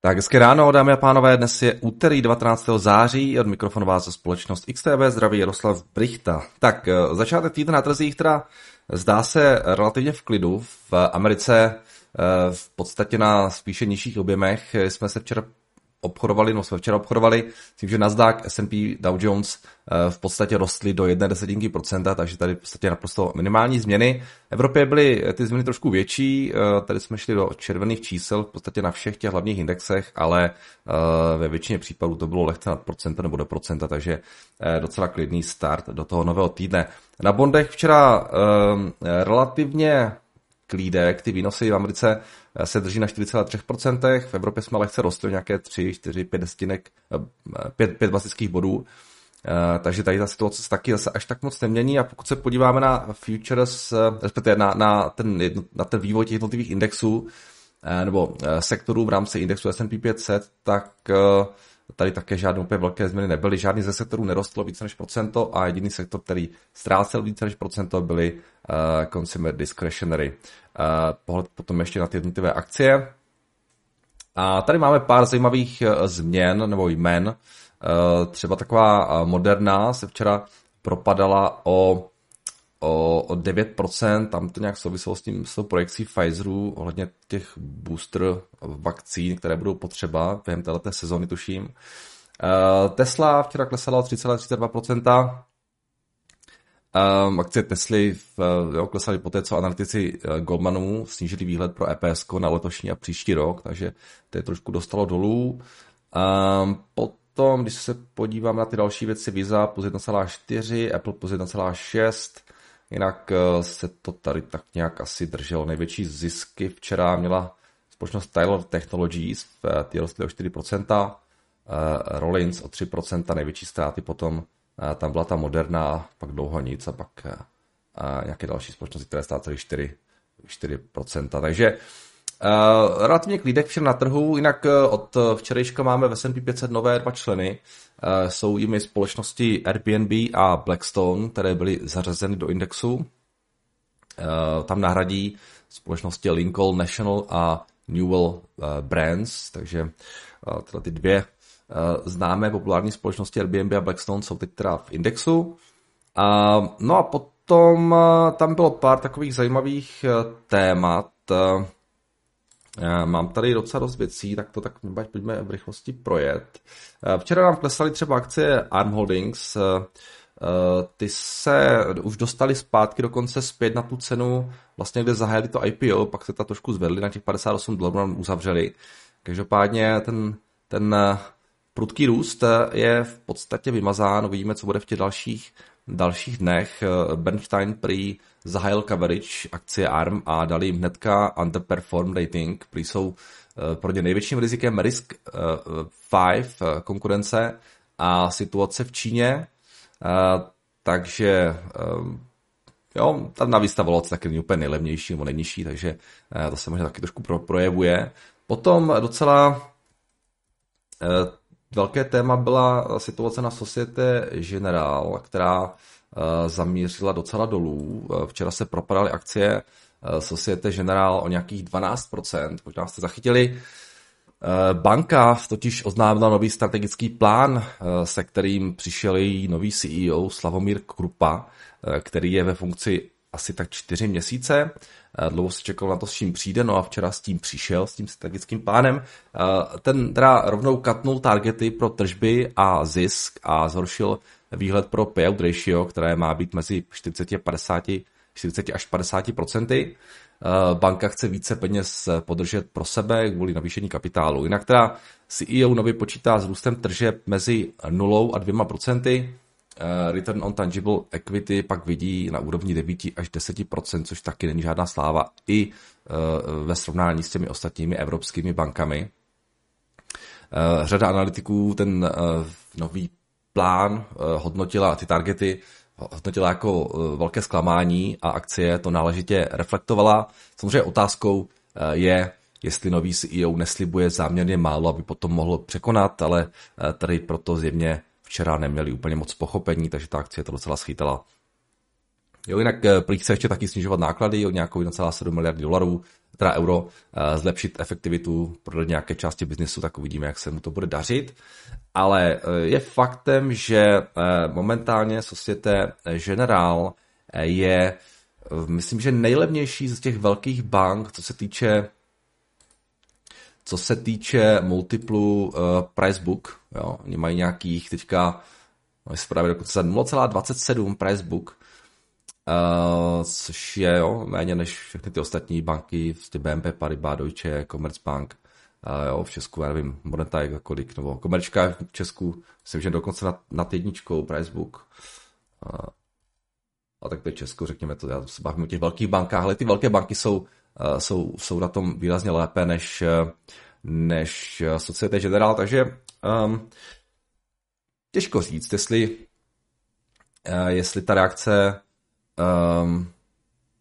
Tak hezké ráno, dámy a pánové, dnes je úterý 19. září, od mikrofonu vás společnost XTV zdraví Jaroslav Brichta. Tak eh, začátek týdne na trzích teda zdá se relativně v klidu. V Americe eh, v podstatě na spíše nižších objemech jsme se včera obchodovali, no jsme včera obchodovali, tím, že Nasdaq, S&P, Dow Jones eh, v podstatě rostly do jedné desetinky procenta, takže tady v podstatě naprosto minimální změny. V Evropě byly ty změny trošku větší, eh, tady jsme šli do červených čísel v podstatě na všech těch hlavních indexech, ale eh, ve většině případů to bylo lehce nad procenta nebo do procenta, takže docela klidný start do toho nového týdne. Na bondech včera relativně klídek, ty výnosy v Americe se drží na 4,3%, v Evropě jsme lehce rostli nějaké 3, 4, 5 destinek, 5, 5 basických bodů, takže tady ta situace se taky zase až tak moc nemění. A pokud se podíváme na futures, respektive na, na, ten, na ten vývoj těch jednotlivých indexů nebo sektorů v rámci indexu S&P 500, tak tady také žádné úplně velké změny nebyly. Žádný ze sektorů nerostlo více než procento a jediný sektor, který ztrácel více než procento, byly consumer discretionary. Pohled potom ještě na ty jednotlivé akcie. A tady máme pár zajímavých e, změn nebo jmen. E, třeba taková moderná se včera propadala o, o, o 9%, tam to nějak souviselo s tím s tou projekcí Pfizeru ohledně těch booster vakcín, které budou potřeba během této sezóny, tuším. E, Tesla včera klesala o 3,32%, Um, akcie Tesly v, jo, klesaly po té, co analytici uh, Goldmanu snížili výhled pro EPS na letošní a příští rok, takže to je trošku dostalo dolů. Um, potom, když se podívám na ty další věci, Visa plus 1,4, Apple plus 1,6, jinak uh, se to tady tak nějak asi drželo. Největší zisky včera měla společnost Tyler Technologies, ty rostly o 4%, uh, Rollins o 3%, největší ztráty potom tam byla ta moderná, pak dlouho nic a pak nějaké další společnosti, které ztrácely 4, 4%. Takže uh, relativně klídek všem na trhu, jinak uh, od včerejška máme v S&P 500 nové dva členy. Uh, jsou jimi společnosti Airbnb a Blackstone, které byly zařazeny do indexu. Uh, tam nahradí společnosti Lincoln National a Newell Brands, takže tyhle ty dvě Eh, známé populární společnosti Airbnb a Blackstone jsou teď teda v indexu. No a potom eh, tam bylo pár takových zajímavých eh, témat. Mám tady docela dost věcí, tak to tak pojďme v rychlosti projet. Včera nám klesaly třeba akcie Arm Holdings, ty se už dostali zpátky dokonce zpět na tu cenu, vlastně kde zahájili to IPO, pak se ta trošku zvedli na těch 58 dolarů, uzavřeli. Každopádně ten, ten Prudký růst je v podstatě vymazán, uvidíme, co bude v těch dalších, dalších dnech. Bernstein prý zahájil coverage akcie ARM a dali jim hnedka underperform rating, prý jsou eh, pro ně největším rizikem risk 5 eh, eh, konkurence a situace v Číně, takže jo, ta navíc ta volace taky není úplně nejlevnější nebo nejnižší, takže to se možná taky trošku projevuje. Potom docela velké téma byla situace na Societe General, která eh, zamířila docela dolů. Eh, včera se propadaly akcie eh, Societe General o nějakých 12%, možná jste zachytili. Banka totiž oznámila nový strategický plán, se kterým přišel její nový CEO Slavomír Krupa, který je ve funkci asi tak čtyři měsíce. Eh, dlouho se čekal na to, s čím přijde, no a včera s tím přišel, s tím strategickým plánem. Eh, ten teda rovnou katnul targety pro tržby a zisk a zhoršil výhled pro payout ratio, které má být mezi 40 a 50, 40 až 50 procenty. Eh, banka chce více peněz podržet pro sebe kvůli navýšení kapitálu. Jinak teda CEO nově počítá s růstem tržeb mezi 0 a 2 procenty Eh, return on tangible equity pak vidí na úrovni 9 až 10%, což taky není žádná sláva i eh, ve srovnání s těmi ostatními evropskými bankami. Eh, řada analytiků ten nový plán hodnotila ty targety hodnotila jako velké zklamání a akcie to náležitě reflektovala. Samozřejmě otázkou je, jestli nový CEO neslibuje záměrně málo, aby potom mohl překonat, ale tady proto zjevně včera neměli úplně moc pochopení, takže ta akcie to docela schytala. Jo, jinak prý chce ještě taky snižovat náklady o nějakou 1,7 miliardy dolarů, teda euro, zlepšit efektivitu pro nějaké části biznesu, tak uvidíme, jak se mu to bude dařit. Ale je faktem, že momentálně Societe Generál je, myslím, že nejlevnější z těch velkých bank, co se týče co se týče multiplu uh, price book, jo, oni mají nějakých teďka, no, právě dokonce 0,27 price book, uh, což je jo, méně než všechny ty ostatní banky, vlastně BNP Paribas, Deutsche, Commerzbank, uh, jo, v Česku, já nevím, Moneta je kolik, nebo Komerčka v Česku, myslím, že dokonce nad, nad jedničkou price book. Uh, a tak to je Česko, řekněme to, já se bavím o těch velkých bankách, ale ty velké banky jsou Eh, jsou, jsou na tom výrazně lépe než, eh, než eh, Societe General, takže um, těžko říct, jestli, uh, jestli ta reakce um,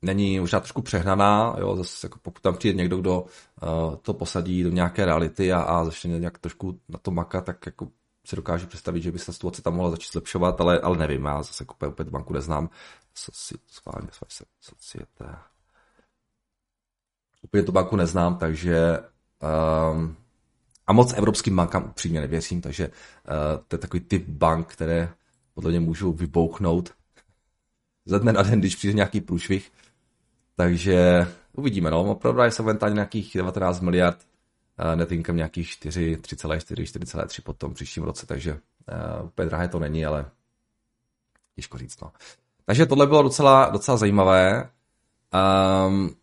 není možná trošku přehnaná, jo, zase jako pokud tam přijde někdo, kdo uh, to posadí do nějaké reality a, a začne nějak trošku na to makat, tak jako si dokážu představit, že by se situace tam mohla začít zlepšovat, ale, ale nevím, já zase jako opět banku neznám. Societe úplně tu banku neznám, takže um, a moc evropským bankám upřímně nevěřím, takže uh, to je takový typ bank, které podle mě můžou vybouchnout ze dne na den, když přijde nějaký průšvih. Takže uvidíme, no. Opravdu se momentálně nějakých 19 miliard, uh, net nějakých 4, 3,4, 4,3 po tom příštím roce, takže uh, úplně drahé to není, ale těžko říct, no. Takže tohle bylo docela, docela zajímavé. Um,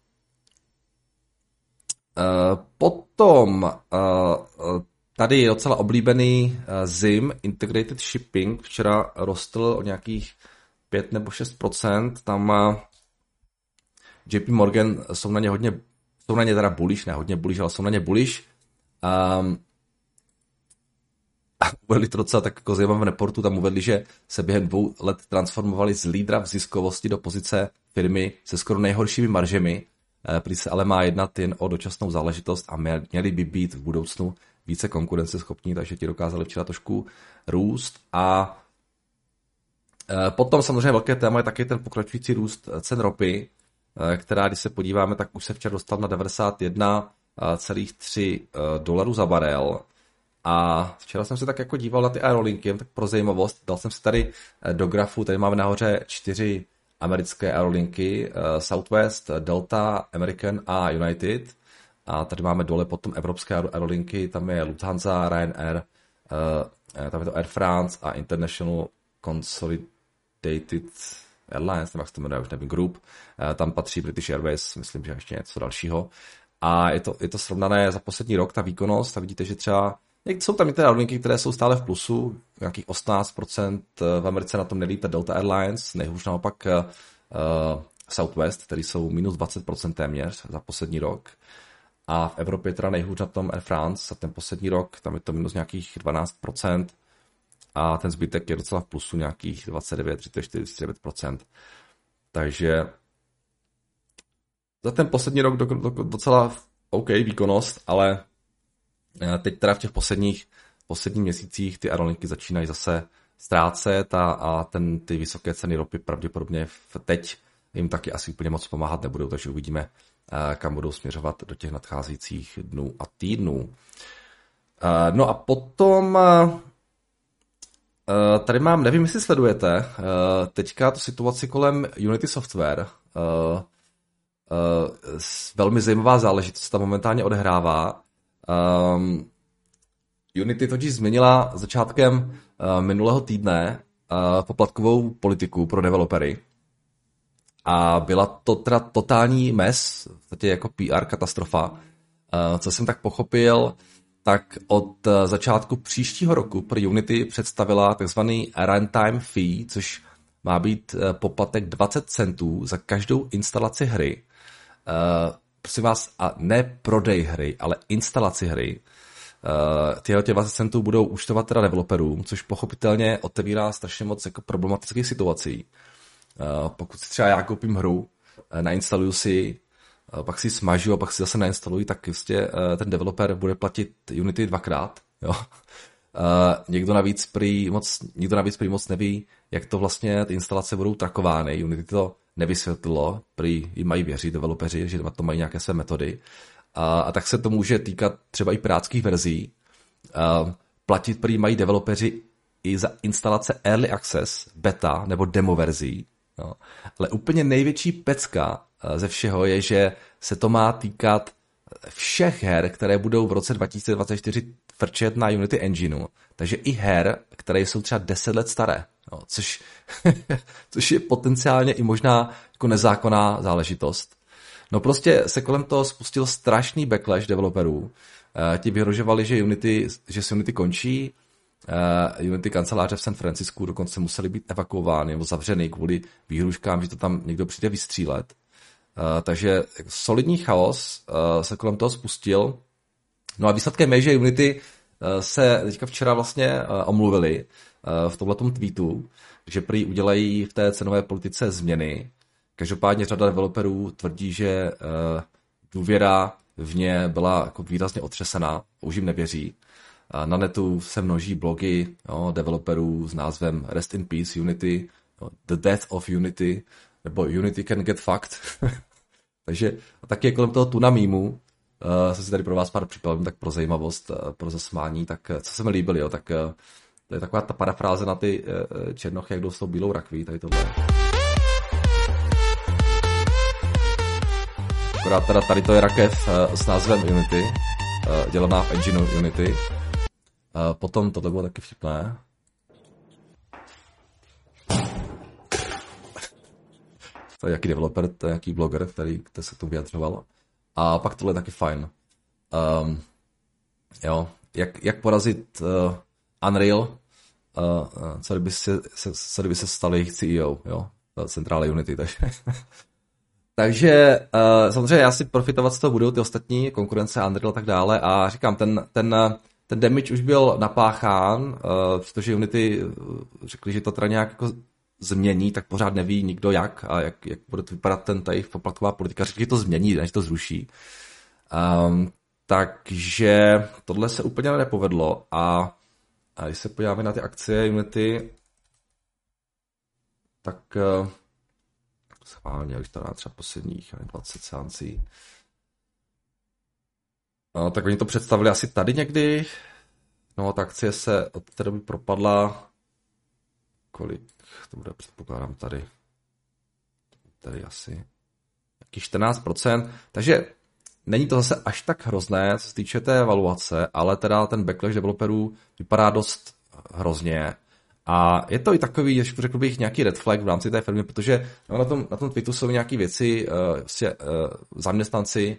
potom uh, tady je docela oblíbený uh, ZIM, Integrated Shipping, včera rostl o nějakých 5 nebo 6% tam JP Morgan jsou na ně hodně, jsou na ně teda bullish, ne hodně bullish, ale jsou na ně bullish. Um, uvedli to docela tak jako zajímavém reportu, tam uvedli, že se během dvou let transformovali z lídra v ziskovosti do pozice firmy se skoro nejhoršími maržemi. Eh, prý se ale má jednat jen o dočasnou záležitost a měli by být v budoucnu více konkurenceschopní, takže ti dokázali včera trošku růst a eh, Potom samozřejmě velké téma je taky ten pokračující růst cen ropy, eh, která, když se podíváme, tak už se včera dostal na 91,3 dolarů za barel. A včera jsem se tak jako díval na ty aerolinky, tak pro zajímavost, dal jsem si tady do grafu, tady máme nahoře čtyři americké aerolinky uh, Southwest, Delta, American a United. A tady máme dole potom evropské aerolinky, tam je Lufthansa, Ryanair, uh, tam je to Air France a International Consolidated Airlines, nebo jak se to jmenuje, už nevím, Group. Tam patří British Airways, myslím, že ještě něco dalšího. A je to, je to srovnané za poslední rok, ta výkonnost, a vidíte, že třeba jsou tam některé aerolinky, které jsou stále v plusu, nějakých 18%, eh, v Americe na tom nelípe Delta Airlines, nejhůř naopak uh, Southwest, který jsou minus 20% téměř za poslední rok. A v Evropě teda nejhůř na tom Air France za ten poslední rok, tam je to minus nějakých 12%. A ten zbytek je docela v plusu nějakých 29, 34, 49%. Takže za ten poslední rok docela OK výkonnost, ale teď teda v těch posledních, posledních měsících ty aerolinky začínají zase ztrácet a, a ten, ty vysoké ceny ropy pravděpodobně v teď jim taky asi úplně moc pomáhat nebudou, takže uvidíme, eh, kam budou směřovat do těch nadcházejících dnů a týdnů. Eh, no a potom tady mám, nevím, jestli sledujete, teďka tu situaci kolem Unity Software. Velmi zajímavá záležitost tam momentálně odehrává. Um, Unity totiž změnila začátkem uh, minulého týdne uh, poplatkovou politiku pro developery. A byla to teda totální mes, v jako PR katastrofa. Uh, co jsem tak pochopil, tak od začátku příštího roku pro Unity představila takzvaný runtime fee, což má být poplatek 20 centů za každou instalaci hry. Prosím vás, a ne prodej hry, ale instalaci hry, Uh, tyhle tě 20 centů budou účtovat teda developerům, což pochopitelně otevírá strašně moc jako problematických situací. Uh, pokud si třeba já koupím hru, uh, nainstaluju si, uh, pak si smažu a pak si zase nainstaluji, tak prostě uh, ten developer bude platit Unity dvakrát. Jo? Někdo navíc prý moc, někdo navíc prý moc neví, jak to vlastně ty instalace budou trakovány. Unity to nevysvětlilo, prý jim mají věřit developeři, že to mají nějaké své metody. A, a tak se to může týkat třeba i pirátských verzí. A platit prý mají developeři i za instalace Early Access, beta nebo demo verzí. No. Ale úplně největší pecka ze všeho je, že se to má týkat všech her, které budou v roce 2024 frčet na Unity Engineu. Takže i her, které jsou třeba 10 let staré. No, což, což je potenciálně i možná jako nezákonná záležitost. No prostě se kolem toho spustil strašný backlash developerů. Uh, ti vyhrožovali, že Unity, že se Unity končí, Uh, Unity kanceláře v San Francisku dokonce museli být evakuovány nebo zavřeny kvůli výhruškám, že to tam někdo přijde vystřílet. Uh, takže solidní chaos uh, se kolem toho spustil. No a výsledkem je, že Unity uh, se teďka včera vlastně uh, omluvili v tomhle tweetu, že prý udělají v té cenové politice změny. Každopádně řada developerů tvrdí, že uh, důvěra v ně byla jako výrazně otřesená, už jim nevěří. Na netu se množí blogy jo, developerů s názvem Rest in Peace Unity, jo, The Death of Unity, nebo Unity can get fucked. Takže taky kolem toho tuna mýmu, uh, jsem si tady pro vás pár připravil, tak pro zajímavost, uh, pro zasmání, tak co se mi líbilo, jo, tak uh, to je taková ta parafráze na ty uh, černochy, jak jdou s tou bílou rakví, tady tohle. Akorát teda tady to je rakev uh, s názvem Unity, dělaná v engineu Unity. Potom tohle bylo taky vtipné. To je nějaký developer, to je nějaký bloger, který, který se to vyjadřoval. A pak tohle je taky fajn. Um, jo, jak, jak porazit uh, Unreal, uh, co, kdyby se, se, co kdyby se stal jejich CEO, jo, centrále Unity, takže... takže uh, samozřejmě já si profitovat z toho budou ty ostatní konkurence Unreal a tak dále a říkám, ten, ten, ten damage už byl napáchán, uh, protože Unity řekli, že to teda nějak jako změní, tak pořád neví nikdo jak a jak, jak bude vypadat ten tady poplatková politika. Řekli, že to změní, než to zruší. Um, takže tohle se úplně nepovedlo a, a když se podíváme na ty akcie Unity, tak uh, schválně, už to třeba posledních 20 seancí. No, tak oni to představili asi tady někdy. No, ta akcie se od té doby propadla kolik to bude, předpokládám, tady. Tady asi taky 14%. Takže není to zase až tak hrozné, co se týče té evaluace, ale teda ten backlash developerů vypadá dost hrozně. A je to i takový, ještě řekl bych, nějaký red flag v rámci té firmy, protože no, na, tom, na tom tweetu jsou nějaké věci, uh, vlastně, uh, zaměstnanci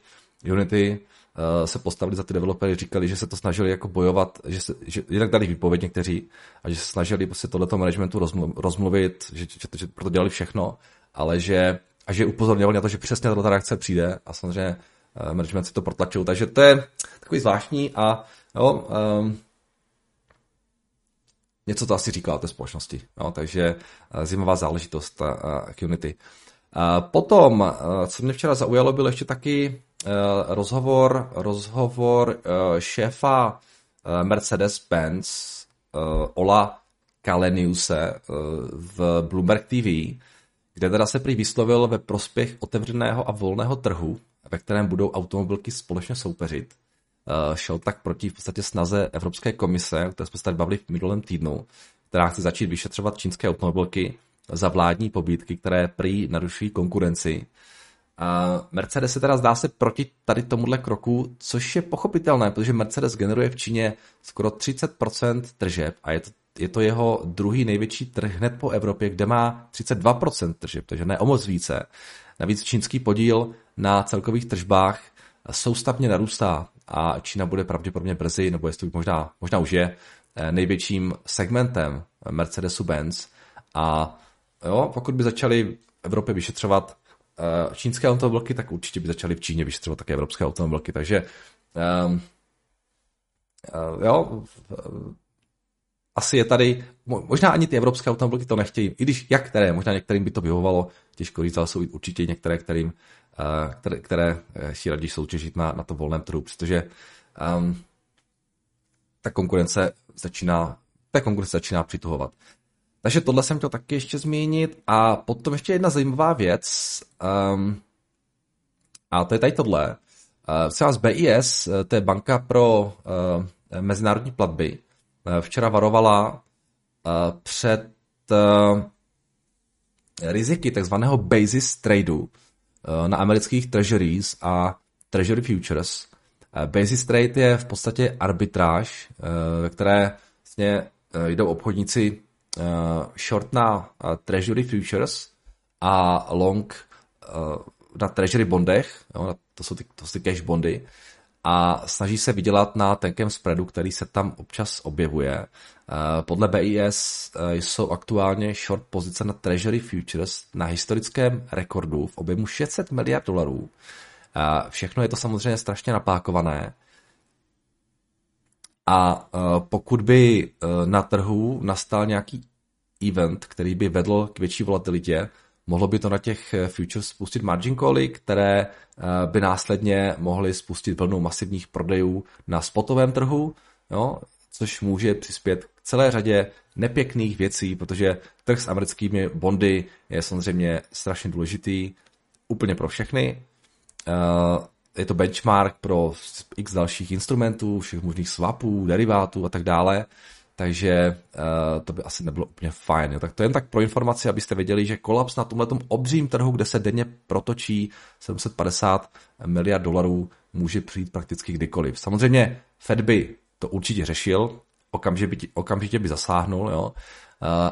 Unity uh, se postavili za ty developery, říkali, že se to snažili jako bojovat, že, se, že jinak dali výpověď někteří a že se snažili prostě tohleto managementu rozmlu, rozmluvit, že, že, že, že proto dělali všechno, ale že a že upozorňovali na to, že přesně tato reakce přijde a samozřejmě management si to protlačil. Takže to je takový zvláštní a jo, um, něco to asi říká o té společnosti. Jo, takže uh, zajímavá záležitost uh, Unity. Uh, potom, uh, co mě včera zaujalo, byl ještě taky Eh, rozhovor, rozhovor uh, šéfa uh, Mercedes-Benz uh, Ola Kaleniuse uh, v Bloomberg TV, kde teda se prý vyslovil ve prospěch otevřeného a volného trhu, ve kterém budou automobilky společně soupeřit. Uh, šel tak proti v podstatě snaze Evropské komise, o které jsme se tady bavili v minulém týdnu, která chce začít vyšetřovat čínské automobilky za vládní pobídky, které prý narušují konkurenci Uh, Mercedes se teda zdá se proti tady tomuhle kroku, což je pochopitelné, protože Mercedes generuje v Číně skoro 30% tržeb a je to, je to jeho druhý největší trh hned po Evropě, kde má 32% tržeb, takže ne o moc více. Navíc čínský podíl na celkových tržbách soustavně narůstá a Čína bude pravděpodobně brzy, nebo jestli možná, možná už je, eh, největším segmentem Mercedesu-Benz. A jo, pokud by začali v Evropě vyšetřovat uh, čínské automobilky, tak určitě by začaly v Číně vyšetřovat také evropské automobilky. Takže um, jo, asi je tady, možná ani ty evropské automobilky to nechtějí, i když jak které, možná některým by to vyhovovalo, těžko říct, ale jsou určitě některé, kterým, které, které si radí soutěžit na, na to volném trhu, protože um, ta konkurence začíná, ta konkurence začíná přituhovat. takže tohle jsem chtěl taky ještě zmínit. A potom ještě jedna zajímavá věc. Um, a to je tady tohle. Uh, třeba z BIS, to je banka pro uh, mezinárodní platby, uh, včera varovala uh, před uh, riziky takzvaného basis tradeu uh, na amerických treasuries a treasury futures. Uh, basis trade je v podstatě arbitráž, uh, ve které vlastně jdou obchodníci short na treasury futures a long na treasury bondech, jo, to, jsou ty, to jsou ty cash bondy, a snaží se vydělat na tenkém spreadu, který se tam občas objevuje. Uh, podle BIS uh, jsou aktuálně short pozice na Treasury Futures na historickém rekordu v objemu 600 miliard dolarů. Uh, všechno je to samozřejmě strašně napákované. A pokud by na trhu nastal nějaký event, který by vedl k větší volatilitě, mohlo by to na těch eh, futures spustit margin cally, které eh, by následně mohly spustit plnou masivních prodejů na spotovém trhu, jo, což může přispět k celé řadě nepěkných věcí, protože trh s americkými bondy je samozřejmě strašně důležitý úplně pro všechny. Eh, je to benchmark pro x dalších instrumentů, všech možných swapů, derivátů a tak dále takže uh, to by asi nebylo úplně fajn. Tak to jen tak pro informaci, abyste věděli, že kolaps na tomhle obřím trhu, kde se denně protočí 750 miliard dolarů, může přijít prakticky kdykoliv. Samozřejmě Fed by to určitě řešil, okamžitě by, okamžitě by zasáhnul jo,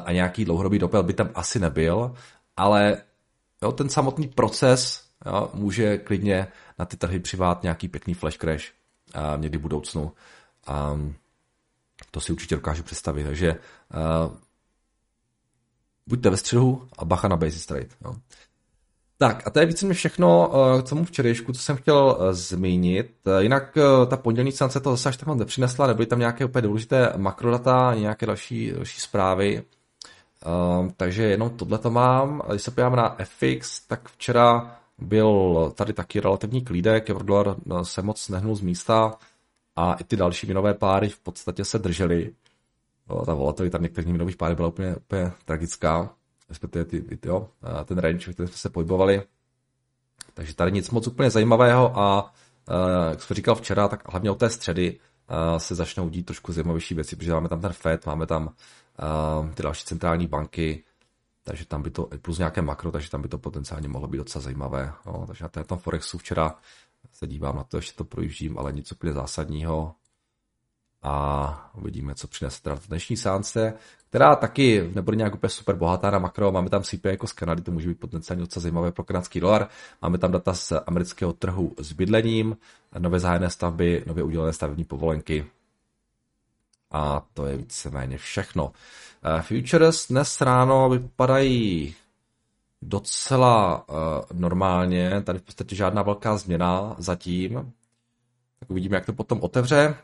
a nějaký dlouhodobý dopel by tam asi nebyl, ale jo, ten samotný proces jo, může klidně na ty trhy přivát nějaký pěkný flash crash uh, někdy v budoucnu. Um, to si určitě dokážu představit. Takže uh, buďte ve střihu a bacha na basis trade. Jo. Tak a to je víceméně všechno uh, k tomu včerejšku, co jsem chtěl uh, zmínit. Uh, jinak ta pondělní stanice to zase až tak moc nepřinesla, nebyly tam nějaké úplně důležité makrodata, nějaké další, další zprávy. Uh, takže jenom tohle to mám. Když se podívám na FX, tak včera byl tady taky relativní klídek, eurodolar se moc nehnul z místa a i ty další minové páry v podstatě se držely. Ta volatilita některých minových párů byla úplně, úplně tragická, respektive ty, ty, jo, ten range, ve kterém jsme se pohybovali. Takže tady nic moc úplně zajímavého a jak jsem říkal včera, tak hlavně od té středy se začnou dít trošku zajímavější věci, protože máme tam ten FED, máme tam ty další centrální banky, takže tam by to, plus nějaké makro, takže tam by to potenciálně mohlo být docela zajímavé. Jo. Takže na tom Forexu včera se dívám na to, ještě to projíždím, ale nic úplně zásadního. A uvidíme, co přinese teda dnešní sánce, která taky nebude nějak úplně super bohatá na makro. Máme tam CPI jako z Kanady, to může být potenciálně docela zajímavé pro kanadský dolar. Máme tam data z amerického trhu s bydlením, nové zájemné stavby, nově udělené stavební povolenky. A to je víceméně všechno. Eh, futures dnes ráno vypadají docela uh, normálně. Tady v podstatě žádná velká změna zatím. Tak uvidíme, jak to potom otevře.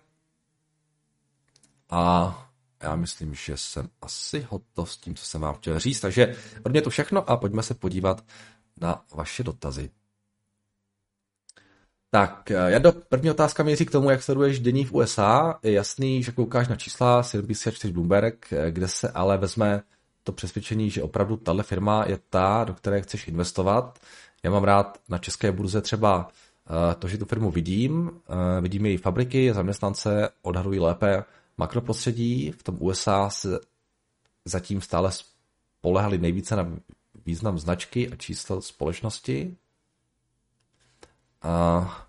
A já myslím, že jsem asi hotov s tím, co jsem vám chtěl říct. Takže pro mě to všechno a pojďme se podívat na vaše dotazy. Tak, já do první otázka míří k tomu, jak sleduješ dění v USA. Je jasný, že koukáš na čísla CNBC a 4 Bloomberg, kde se ale vezme to přesvědčení, že opravdu tahle firma je ta, do které chceš investovat. Já mám rád na české burze třeba eh, to, že tu firmu vidím, eh, vidím její fabriky, zaměstnance odhadují lépe makroprostředí. V tom USA se zatím stále spolehali nejvíce na význam značky a číslo společnosti. A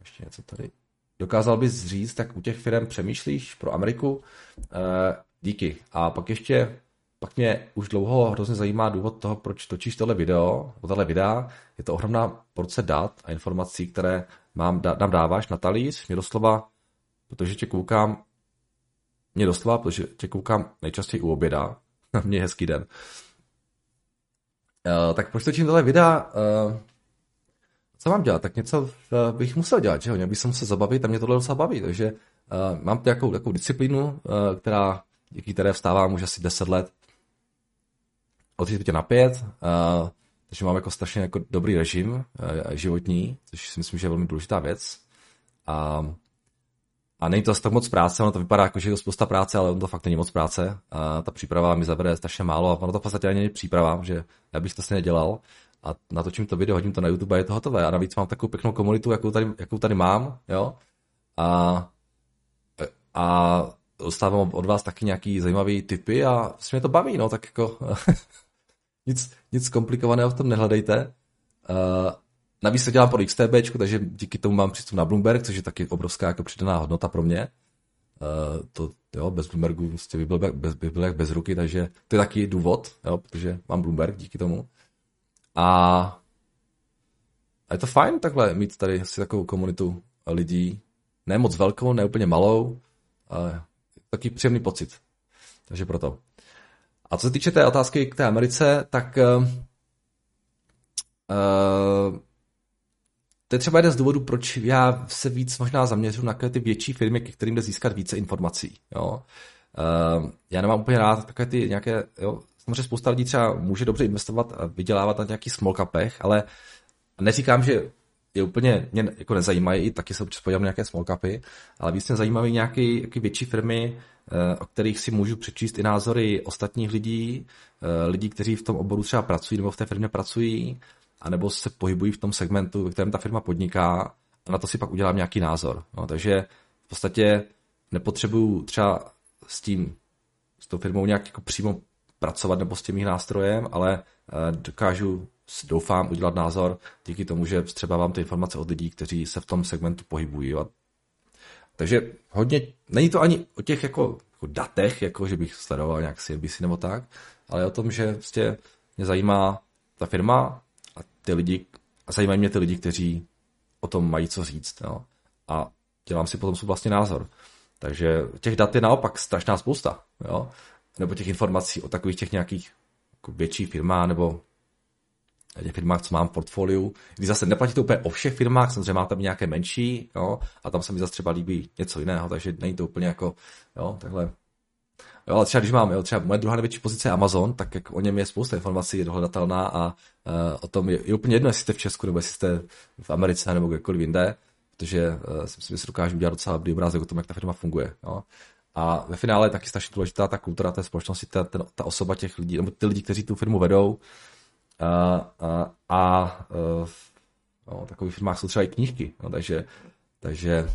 ještě něco tady. Dokázal bys říct, tak u těch firm přemýšlíš pro Ameriku? Eh, díky. A pak ještě pak mě už dlouho hrozně zajímá důvod toho, proč točíš tohle video, tohle videa. Je to ohromná porce dat a informací, které mám, nám dáváš na talíř. Mě doslova, protože tě koukám, mě doslova, protože tě koukám nejčastěji u oběda. mě je hezký den. Uh, tak proč točím tohle videa? Uh, co mám dělat? Tak něco uh, bych musel dělat, že jo? Měl bych se musel zabavit a mě tohle docela baví, takže uh, mám nějakou, nějakou disciplínu, uh, která, díky které vstávám už asi 10 let od 3 na 5, uh, takže mám jako strašně jako dobrý režim uh, životní, což si myslím, že je velmi důležitá věc. A, a není to tak moc práce, ono to vypadá jako, že je to spousta práce, ale on to fakt není moc práce. A ta příprava mi zabere strašně málo a ono to v podstatě ani není příprava, že já bych to stejně dělal a natočím to video, hodím to na YouTube a je to hotové. A navíc mám takovou pěknou komunitu, jakou tady, jakou tady mám, jo. A, a dostávám od vás taky nějaký zajímavý typy a vlastně mě to baví, no, tak jako nic, nic komplikovaného v tom nehledejte. Navíc to dělám pod XTB, takže díky tomu mám přístup na Bloomberg, což je taky obrovská jako přidaná hodnota pro mě. Uh, to, jo, bez Bloombergu prostě by byl, bez, by byl jak bez ruky, takže to je taky důvod, jo, protože mám Bloomberg díky tomu. A, a je to fajn takhle mít tady asi takovou komunitu lidí, ne moc velkou, ne úplně malou, ale taky příjemný pocit. Takže proto. A co se týče té otázky k té Americe, tak uh, to je třeba jeden z důvodů, proč já se víc možná zaměřuji na ty větší firmy, ke kterým jde získat více informací. Jo? Uh, já nemám úplně rád takové ty nějaké, jo, samozřejmě spousta lidí třeba může dobře investovat a vydělávat na nějakých small capech, ale neříkám, že je úplně mě jako nezajímají, taky se občas podívám na nějaké small capy, ale víc mě zajímají nějaké nějaké větší firmy, eh, o kterých si můžu přečíst i názory ostatních lidí, eh, lidí, kteří v tom oboru třeba pracují nebo v té firmě pracují, anebo se pohybují v tom segmentu, ve kterém ta firma podniká a na to si pak udělám nějaký názor. No, takže v podstatě nepotřebuju třeba s tím, s tou firmou nějak jako přímo pracovat nebo s tím jejich nástrojem, ale eh, dokážu, doufám, udělat názor díky tomu, že třeba vám ty informace od lidí, kteří se v tom segmentu pohybují. Jo. Takže hodně, není to ani o těch jako, jako datech, jako že bych sledoval nějak CNBC nebo tak, ale o tom, že vlastně mě zajímá ta firma a ty lidi, a zajímají mě ty lidi, kteří o tom mají co říct. Jo. A dělám si potom svůj vlastní názor. Takže těch dat je naopak strašná spousta. Jo nebo těch informací o takových těch nějakých jako větších firmách nebo těch firmách, co mám v portfoliu, kdy zase neplatí to úplně o všech firmách, samozřejmě mám tam nějaké menší, jo, a tam se mi zase třeba líbí něco jiného, takže není to úplně jako, jo, takhle. Jo, ale třeba když mám, jo, třeba moje druhá největší pozice je Amazon, tak jako o něm je spousta informací, je dohledatelná a uh, o tom je, je, úplně jedno, jestli jste v Česku, nebo jestli jste v Americe, nebo kdekoliv jinde, protože uh, si myslím, že si dokážu udělat docela dobrý obrázek o tom, jak ta firma funguje. Jo. A ve finále je taky strašně důležitá ta kultura té společnosti, ta, ta, ta osoba těch lidí, nebo ty lidi, kteří tu firmu vedou. A, a, a v no, takových firmách jsou třeba i knížky, no, takže, takže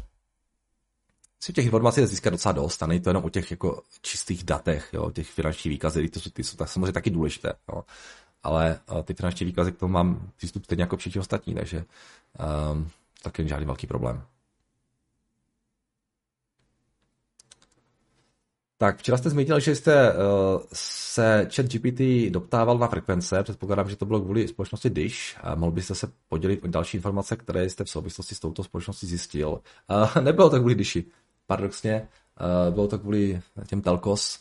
si těch informací je získat docela dost a není to jenom o těch jako čistých datech, jo, těch finančních výkazech, ty jsou, ty jsou tak samozřejmě taky důležité, jo. ale ty finanční výkazy k tomu mám přístup stejně jako všichni ostatní, takže um, taky není žádný velký problém. Tak včera jste zmínil, že jste uh, se chat GPT doptával na frekvence, předpokládám, že to bylo kvůli společnosti Dish. A mohl byste se podělit o další informace, které jste v souvislosti s touto společností zjistil. Uh, nebylo to kvůli Dishi, paradoxně, uh, bylo to kvůli těm telkos.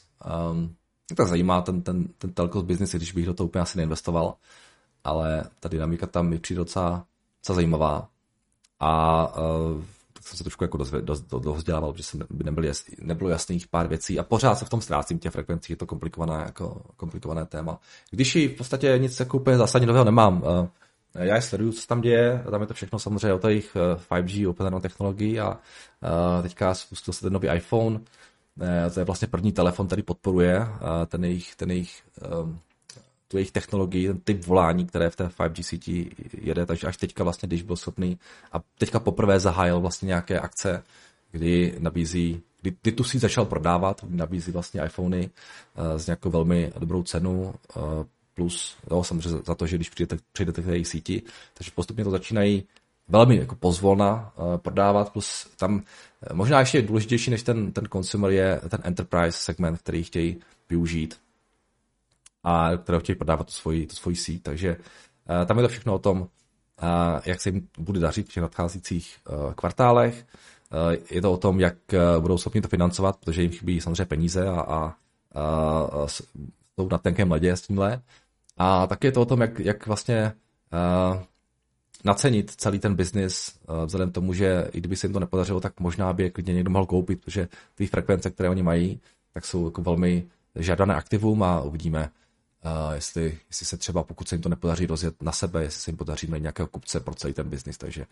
Um, mě to zajímá ten, ten, ten telkos business, když bych do toho úplně asi neinvestoval, ale ta dynamika tam mi přijde docela, docela zajímavá. A uh, jsem se trošku jako dozvě, doz, do, že jsem by nebyl jas, nebylo jasných pár věcí a pořád se v tom ztrácím těch frekvencí, je to komplikované, jako, komplikované téma. Když i v podstatě nic jako úplně zásadně nového nemám, já je sleduju, co tam děje, tam je to všechno samozřejmě o těch 5G Open technologií a teďka spustil se ten nový iPhone, to je vlastně první telefon, který podporuje ten jejich, ten jejich um, tu jejich technologii, ten typ volání, které v té 5G síti jede, takže až teďka vlastně, když byl schopný a teďka poprvé zahájil vlastně nějaké akce, kdy nabízí, kdy, kdy tu síť začal prodávat, nabízí vlastně iPhony s nějakou velmi dobrou cenu, plus jo, samozřejmě za to, že když přijdete, přijdete k jejich síti, takže postupně to začínají velmi jako pozvolna uh, prodávat, plus tam možná ještě důležitější než ten, ten consumer je ten enterprise segment, který chtějí využít a které chtějí prodávat tu svoji, tu svoji síť. Takže uh, tam je to všechno o tom, uh, jak se jim bude dařit v těch nadcházejících uh, kvartálech. Uh, je to o tom, jak uh, budou schopni to financovat, protože jim chybí samozřejmě peníze a, a, a jsou na tenkém ledě s tímhle. A taky je to o tom, jak, jak vlastně uh, nacenit celý ten biznis, uh, vzhledem tomu, že i kdyby se jim to nepodařilo, tak možná by je klidně někdo mohl koupit, protože ty frekvence, které oni mají, tak jsou jako velmi žádané aktivum a uvidíme, Uh, jestli, jestli se třeba, pokud se jim to nepodaří rozjet na sebe, jestli se jim podaří najít nějakého kupce pro celý ten biznis, takže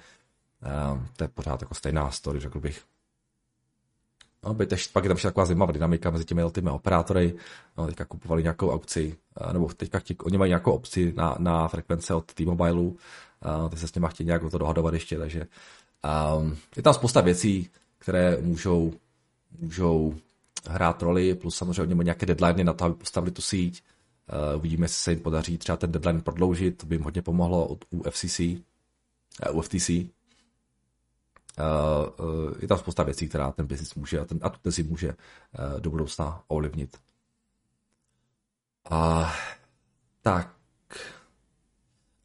uh, to je pořád jako stejná story, řekl bych. No, by tež, pak je tam ještě taková zajímavá dynamika mezi těmi těmi operátory. No, teďka kupovali nějakou aukci, nebo teďka chtě, oni mají nějakou opci na, na frekvence od T-Mobile, uh, ty se s nimi chtějí nějak to dohadovat ještě, takže um, je tam spousta věcí, které můžou, můžou hrát roli, plus samozřejmě oni mají nějaké deadline na to, aby postavili tu síť. Uh, uvidíme, jestli se jim podaří třeba ten deadline prodloužit, to by jim hodně pomohlo od UFCC, uh, UFTC. Uh, uh, je tam spousta věcí, která ten biznis může a, ten, a tu tezi může uh, do budoucna ovlivnit. Uh, tak.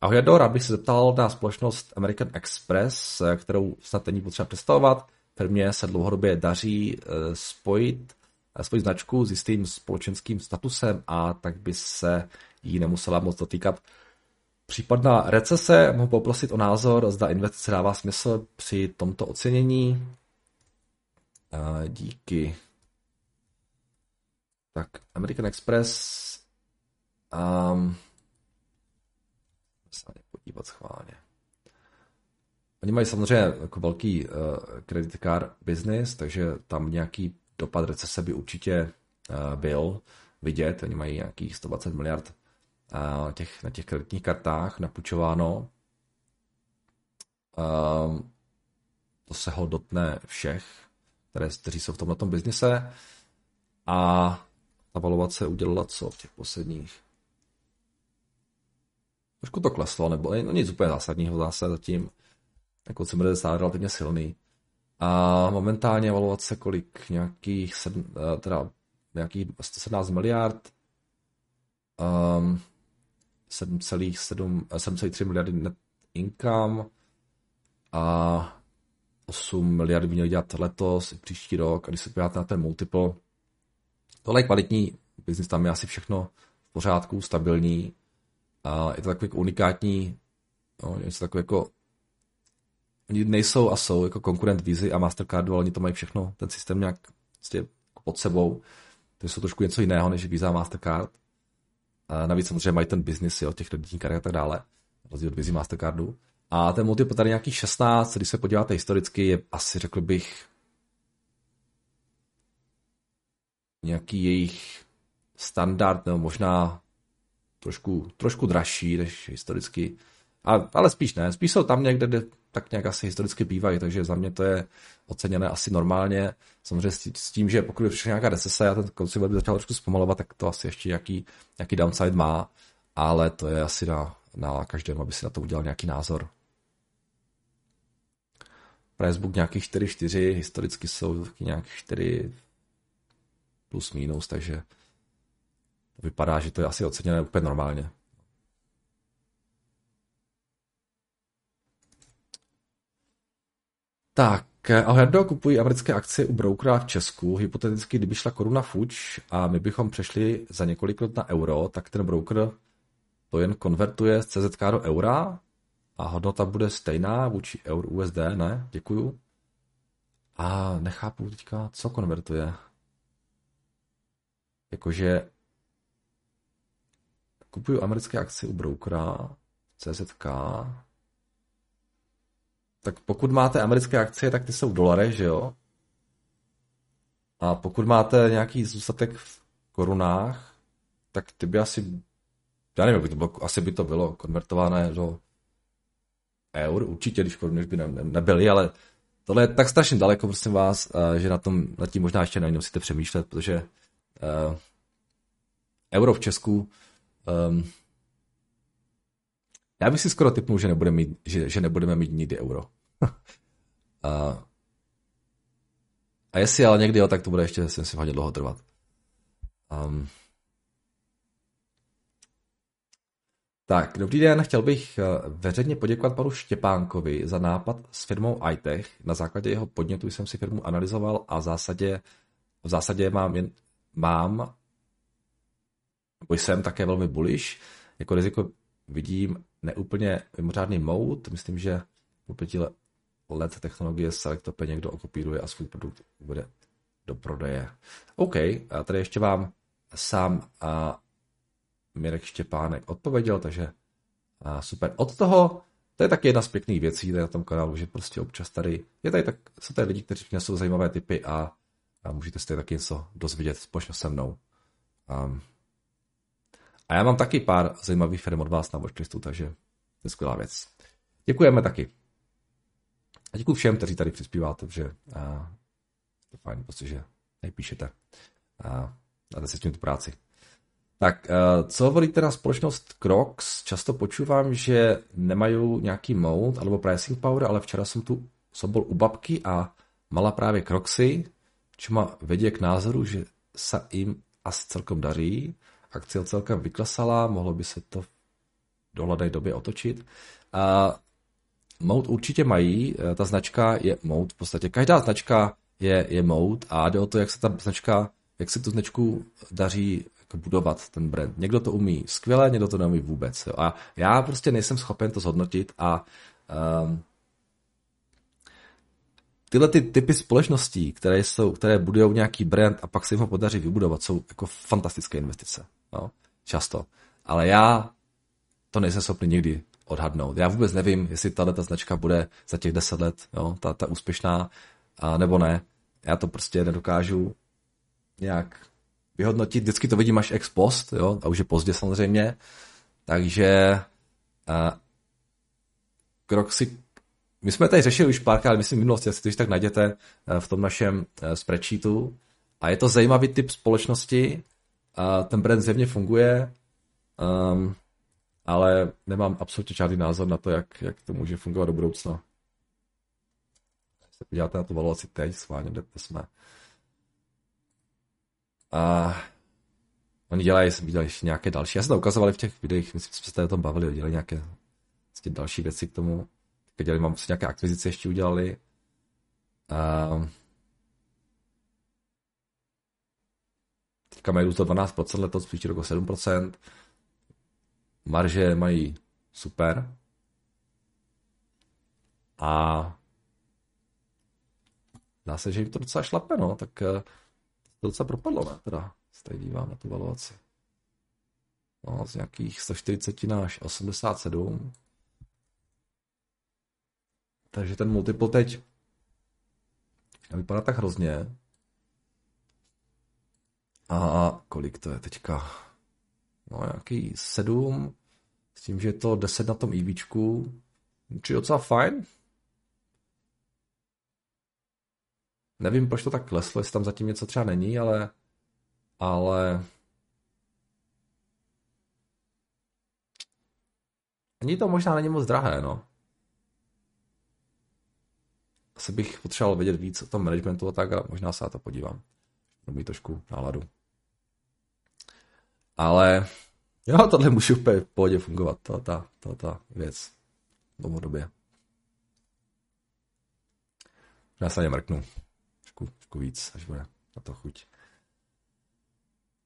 Ahoj, Jado, rád bych se zeptal na společnost American Express, kterou snad není potřeba představovat. Firmě se dlouhodobě daří spojit svoji značku s jistým společenským statusem a tak by se jí nemusela moc dotýkat. Případná recese, mohu poprosit o názor, zda investice dává smysl při tomto ocenění. Díky. Tak, American Express. Um, se podívat schválně. Oni mají samozřejmě jako velký uh, credit card business, takže tam nějaký dopad recese by určitě eh, byl vidět. Oni mají nějakých 120 miliard eh, těch, na těch kreditních kartách napučováno. To se ho dotne všech, které, kteří jsou v tomhle biznise. A ta valuace udělala co v těch posledních? Trošku to kleslo, nebo no nic úplně zásadního zase zatím. Jako se bude relativně silný. A momentálně valuace kolik? Nějakých, sedm, eh, teda nějakých 117 miliard, um, 7,3 miliardy net income a 8 miliard by měli dělat letos i příští rok. A když se podíváte na ten multiple, tohle je kvalitní biznis, tam je asi všechno v pořádku, stabilní. A je to takový unikátní, no, něco takové jako Oni nejsou a jsou jako konkurent Visa a Mastercardu, ale oni to mají všechno, ten systém nějak prostě pod sebou. To jsou trošku něco jiného než Visa a Mastercard. A navíc samozřejmě mají ten business jo, těch kreditních karet a tak dále, rozdíl od Visa Mastercardu. A ten multiple tady nějaký 16, když se podíváte historicky, je asi řekl bych nějaký jejich standard, nebo možná trošku, trošku dražší než historicky. A, ale spíš ne, spíš jsou tam někde, kde tak nějak asi historicky bývají, takže za mě to je oceněné asi normálně. Samozřejmě s tím, že pokud by přišla nějaká recese a ten consumer by začal trošku zpomalovat, tak to asi ještě nějaký, nějaký downside má, ale to je asi na, na každém, aby si na to udělal nějaký názor. Pricebook nějakých 4-4, historicky jsou nějakých 4 plus minus, takže to vypadá, že to je asi oceněné úplně normálně. Tak, Alherdo kupují americké akcie u brokera v Česku. Hypoteticky, kdyby šla koruna fuč a my bychom přešli za několik let na euro, tak ten broker to jen konvertuje z CZK do eura a hodnota bude stejná vůči eur USD, ne? Děkuju. A nechápu teďka, co konvertuje. Jakože kupuju americké akcie u brokera CZK tak pokud máte americké akcie, tak ty jsou v dolarech, že jo? A pokud máte nějaký zůstatek v korunách, tak ty by asi, já nevím, by to bylo, asi by to bylo konvertované do eur, určitě, když koruny by ne, ne, nebyly, ale tohle je tak strašně daleko, prosím vás, že na tom, na tím možná ještě musíte přemýšlet, protože uh, euro v Česku um, já bych si skoro typnul, že, nebudeme mít, že, že nebudeme mít nikdy euro. a, a jestli ale někdy jo, tak to bude ještě jsem si hodně dlouho trvat. Um, tak, dobrý den, chtěl bych eh, veřejně poděkovat panu Štěpánkovi za nápad s firmou iTech. Na základě jeho podnětu jsem si firmu analyzoval a v zásadě, v zásadě mám, jen, mám jsem také velmi bullish. Jako riziko vidím neúplně mimořádný mode. Myslím, že po pěti let technologie Selectope někdo okopíruje a svůj produkt bude do prodeje. OK, a tady ještě vám sám a Mirek Štěpánek odpověděl, takže a super. Od toho, to je taky jedna z pěkných věcí tady na tom kanálu, že prostě občas tady, je tady tak, jsou tady lidi, kteří přinesou zajímavé typy a a můžete si taky něco dozvědět společně se mnou. Um, a já mám taky pár zajímavých firm od vás na watchlistu, takže to je skvělá věc. Děkujeme taky. A děkuji všem, kteří tady přispíváte, že uh, to fajn, protože tady píšete. A dáte si s tím tu práci. Tak, co volíte na společnost Crocs? Často počívám, že nemají nějaký mode alebo pricing power, ale včera jsem tu som bol u babky a mala práve Crocsy, čo ma vedie k názoru, že sa im asi celkom darí. Akcia celkem vyklesala, mohlo by se to v dohledné době otočit. A Mode určitě mají, e, ta značka je Mode v podstatě. Každá značka je, je Mode a jde o to, jak se ta značka, jak se tu značku daří jako budovat ten brand. Někdo to umí skvěle, někdo to neumí vůbec. Jo. A já prostě nejsem schopen to zhodnotit a um, tyhle ty typy společností, které, jsou, které budují nějaký brand a pak se jim ho podaří vybudovat, jsou jako fantastické investice. No, často. Ale já to nejsem schopný nikdy odhadnout. Já vůbec nevím, jestli tahle ta značka bude za těch deset let, jo, ta, ta úspěšná, a nebo ne. Já to prostě nedokážu nějak vyhodnotit. Vždycky to vidím až ex post, jo, a už je pozdě samozřejmě. Takže a, krok si my jsme tady řešili už párkrát, myslím v minulosti, asi to tak najděte eh, v tom našem eh, spreadsheetu. A je to zajímavý typ společnosti, a ten brand zjevně funguje, um, ale nemám absolutně žádný názor na to, jak, jak to může fungovat do budoucna. Se podíváte na tu valuaci teď, schválně, kde jsme. A oni dělají, jsem viděl ještě nějaké další. Já jsem to ukazovali v těch videích, myslím, že jsme se o tom bavili, dělali nějaké další věci k tomu dělali, mám si nějaké akvizice ještě udělali. Uh, teďka mají růst o 12%, letos příští rok o 7%. Marže mají super. A dá se, že jim to docela šlape, no, tak uh, to docela propadlo, ne, teda, se tady dívám na tu valuaci. No, z nějakých 140 až 87 takže ten multiple teď vypadá tak hrozně. A kolik to je teďka? No nějaký sedm, s tím, že je to 10 na tom EVčku. Či docela fajn. Nevím, proč to tak kleslo, jestli tam zatím něco třeba není, ale ale ani to možná není moc drahé, no asi bych potřeboval vědět víc o tom managementu a tak a možná se na to podívám. Budu trošku náladu. Ale jo, tohle může úplně v pohodě fungovat, to, ta, to, ta věc dlouhodobě. Já se mrknu. Trošku, trošku víc, až bude na to chuť.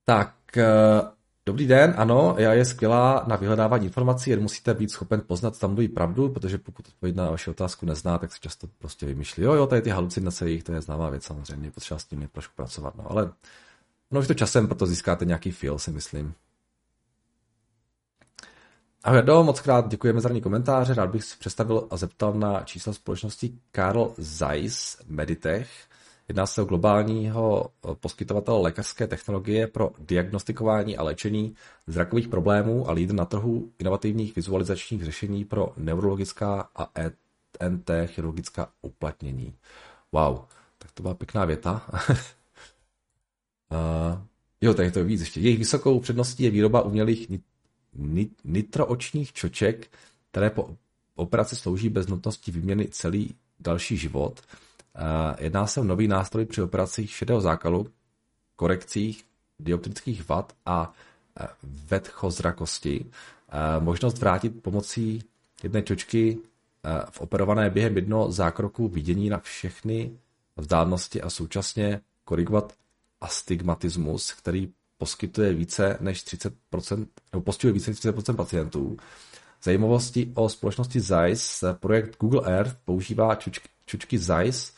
Tak, eh, Dobrý den, ano, já je skvělá na vyhledávání informací, jen musíte být schopen poznat, tam mluví pravdu, protože pokud odpověď na vaši otázku nezná, tak se často prostě vymýšlí. Jo, jo, tady ty halucinace jejich, to je známá věc samozřejmě, potřeba s tím trošku pracovat, no, ale no, už to časem proto získáte nějaký feel, si myslím. Ahoj, do, moc krát děkujeme za komentáře. Rád bych si představil a zeptal na číslo společnosti Karl Zeiss Meditech. Jedná se o globálního eh, poskytovatele lékařské technologie pro diagnostikování a léčení zrakových problémů a lídr na trhu inovativních vizualizačních řešení pro neurologická a ENT chirurgická uplatnění. Wow, tak to byla pěkná věta. uh, jo, tady to je víc ještě. Jejich vysokou předností je výroba umělých nit- nit- nitroočních čoček, které po operaci slouží bez nutnosti výměny celý další život – Jedná se o nový nástroj při operacích šedého zákalu, korekcích dioptrických vad a e, vedchozrakosti. E, možnost vrátit pomocí jedné čočky v operované během jednoho zákroku vidění na všechny vzdálenosti a současně korigovat astigmatismus, který poskytuje více než 30%, nebo postihuje více než 30% pacientů. Zajímavosti o společnosti Zeiss, projekt Google Earth používá čučky, čučky Zeiss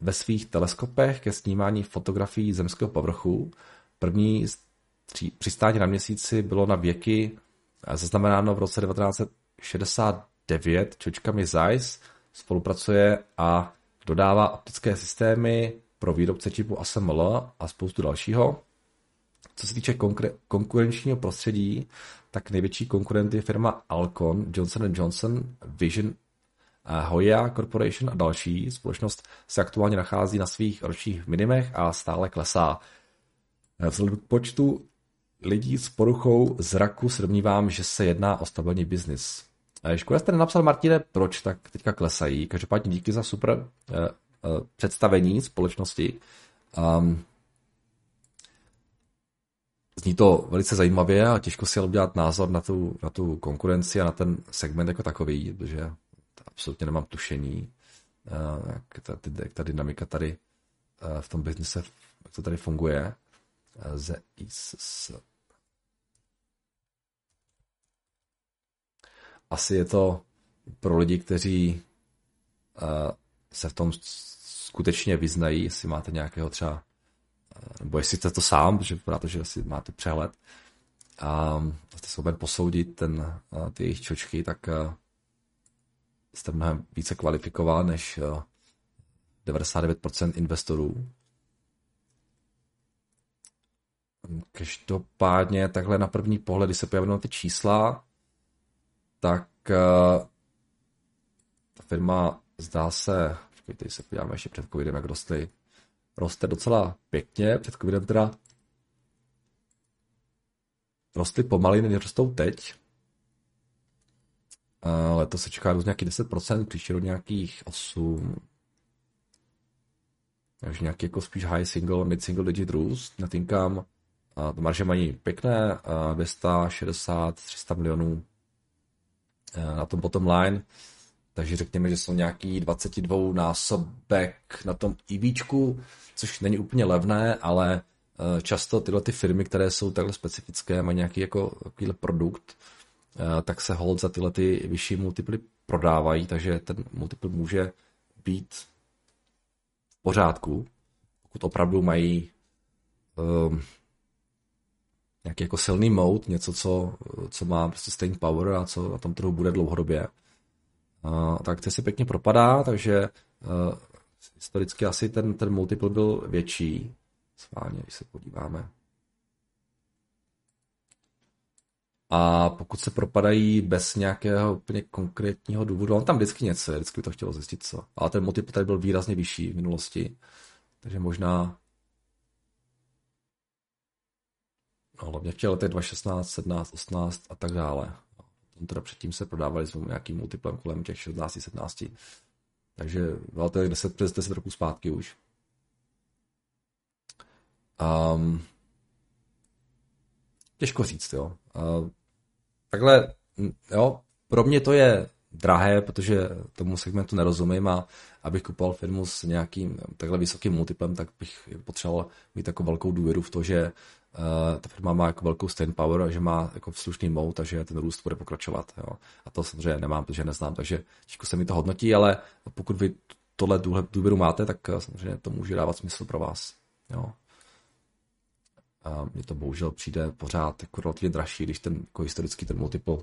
ve svých teleskopech ke snímání fotografií zemského povrchu. První přistání na měsíci bylo na věky zaznamenáno v roce 1969 čočkami Zeiss, spolupracuje a dodává optické systémy pro výrobce čipu ASML a spoustu dalšího. Co se týče konkre- konkurenčního prostředí, tak největší konkurent je firma Alcon, Johnson Johnson, Vision, Hoya Corporation a další. Společnost se aktuálně nachází na svých ročních minimech a stále klesá. Vzhledem k počtu lidí s poruchou zraku se domnívám, že se jedná o stabilní biznis. Škoda jste nenapsal, Martine, proč tak teďka klesají. Každopádně díky za super představení společnosti. Um, Zní to velice zajímavě a těžko si ale udělat názor na tu, na tu konkurenci a na ten segment jako takový, protože absolutně nemám tušení, uh, jak ta, jak ta dynamika tady uh, v tom biznise, jak to tady funguje. Z, z, asi je to pro lidi, kteří se v tom skutečně vyznají, jestli máte nějakého třeba, uh, nebo jestli jste to sám, protože vypadá to, že asi máte přehled a jste schopen posoudit ten, uh, ty jejich čočky, tak uh, jste mnohem více kvalifikován než uh, 99% investorů. Každopádně takhle na první pohled, když se pojaví ty čísla, tak ta firma zdá se, počkejte, se podíváme ještě před covidem, jak rostly, roste docela pěkně, před covidem teda rostly pomaly, než rostou teď. Uh, letos se čeká růst nějaký 10%, příští rok nějakých 8%. Takže nějaký jako spíš high single, mid single digit růst. Netinkám, uh, marže mají pěkné, uh, 260, 300 milionů Eh, na tom bottom line, takže řekněme, že jsou nějaký 22 násobek na tom EVčku, což není úplně levné, ale eh, často tyhle ty firmy, které jsou takhle specifické, mají nějaký jako takovýhle produkt, eh, tak se hold za tyhle ty vyšší multiply prodávají, takže ten multiple může být v pořádku, pokud opravdu mají um, nějaký jako silný mode, něco, co, co má prostě staying power a co na tom trhu bude dlouhodobě. Tak to se pěkně propadá, takže uh, historicky asi ten, ten multiple byl větší. Sválně, když se podíváme. A pokud se propadají bez nějakého úplně konkrétního důvodu, on tam vždycky něco vždycky by to chtělo zjistit co. Ale ten multiple tady byl výrazně vyšší v minulosti, takže možná No, hlavně v těch letech 2016, 17, 18 a tak dále. No, teda předtím se prodávali s nějakým multiplem kolem těch 16, 17. Takže bylo to 10, přes 10 roků zpátky už. Um, těžko říct, jo. Uh, takhle, jo, pro mě to je drahé, protože tomu segmentu nerozumím a abych kupoval firmu s nějakým takhle vysokým multiplem, tak bych potřeboval mít takovou velkou důvěru v to, že uh, ta firma má jako velkou staying power a že má jako slušný mode, takže ten růst bude pokračovat. Jo. A to samozřejmě nemám, protože neznám, takže těžko se mi to hodnotí, ale pokud vy tohle důvěru máte, tak eh, samozřejmě to může dávat smysl pro vás. Jo. A mně to bohužel přijde pořád jako relativně dražší, když ten jako historický ten multiple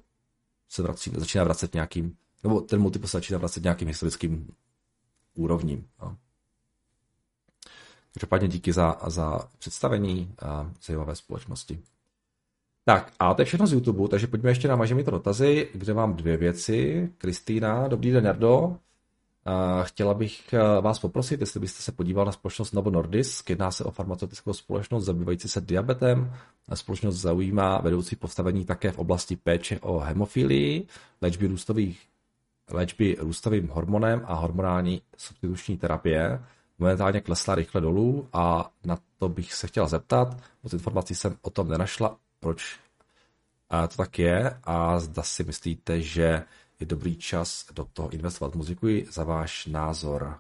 se vrací, začíná vracet nějakým, nebo ten multiple se začíná vracet nějakým historickým úrovním. Jo. Každopádně díky za, za představení a zajímavé společnosti. Tak a to je všechno z YouTube, takže pojďme ještě na Maže to dotazy, kde mám dvě věci. Kristýna, dobrý den, Jardo. Chtěla bych eh, vás poprosit, jestli byste se podíval na společnost Novo Nordisk. Jedná se o farmaceutickou společnost zabývající se diabetem. Společnost zaujímá vedoucí postavení také v oblasti péče o hemofilii, léčby, růstových, léčby růstovým hormonem a hormonální substituční terapie momentálně klesla rychle dolů a na to bych se chtěl zeptat. Moc informací jsem o tom nenašla, proč to tak je a zda si myslíte, že je dobrý čas do toho investovat. Moc děkuji za váš názor.